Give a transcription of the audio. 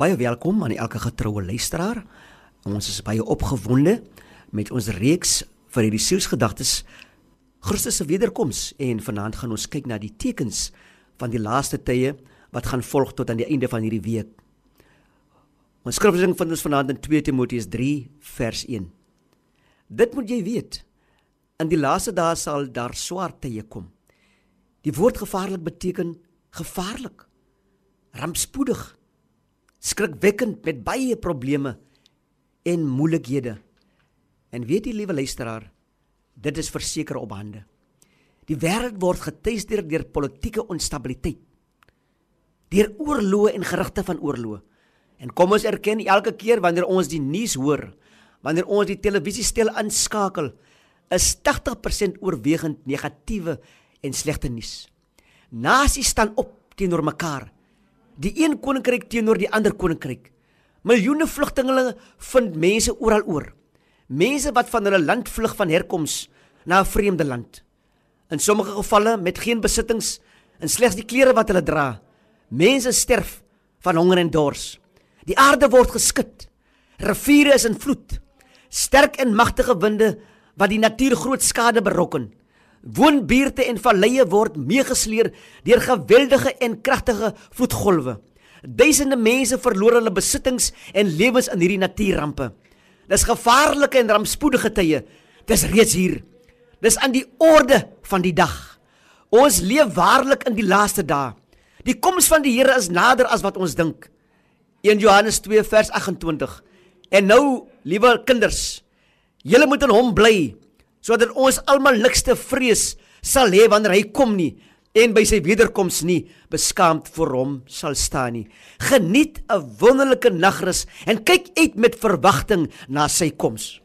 Baie welkom aan elke getroue luisteraar. Ons is baie opgewonde met ons reeks vir hierdie sielsgedagtes Christus se wederkoms en vanaand gaan ons kyk na die tekens van die laaste tye wat gaan volg tot aan die einde van hierdie week. Ons skriflesing vind ons vanaand in 2 Timoteus 3 vers 1. Dit moet jy weet. In die laaste dae sal daar swaar tye kom. Die woord gevaarlik beteken gevaarlik. Rampspoedig. Skrikwekkend met baie probleme en moeilikhede. En weet jy liewe luisteraar, dit is verseker op hande. Die wêreld word getuister deur politieke onstabiliteit. Deur oorloë en gerugte van oorloë. En kom ons erken elke keer wanneer ons die nuus hoor, wanneer ons die televisie stel aanskakel, is 80% oorwegend negatiewe en slegte nuus. Nasies staan op teenoor mekaar. Die een koninkryk teenoor die ander koninkryk. Miljoene vlugtelinge vind mense oral oor. Mense wat van hulle land vlug van herkoms na 'n vreemde land. In sommige gevalle met geen besittings en slegs die klere wat hulle dra. Mense sterf van honger en dors. Die aarde word geskit. Riviere is in vloed. Sterk en magtige winde wat die natuur groot skade berokken. Woonbuurte en valleie word meegesleer deur geweldige en kragtige vloedgolwe. Duisende mense verloor hulle besittings en lewens in hierdie natuurrampe. Dis gevaarlike en rampspoedige tye. Dis reeds hier. Dis aan die orde van die dag. Ons leef waarlik in die laaste dae. Die koms van die Here is nader as wat ons dink. 1 Johannes 2 vers 28. En nou, liewe kinders, julle moet in hom bly sodat ons almal niks te vrees sal hê wanneer hy kom nie en by sy wederkoms nie beskaamd voor hom sal staan nie. Geniet 'n wonderlike nagrus en kyk uit met verwagting na sy koms.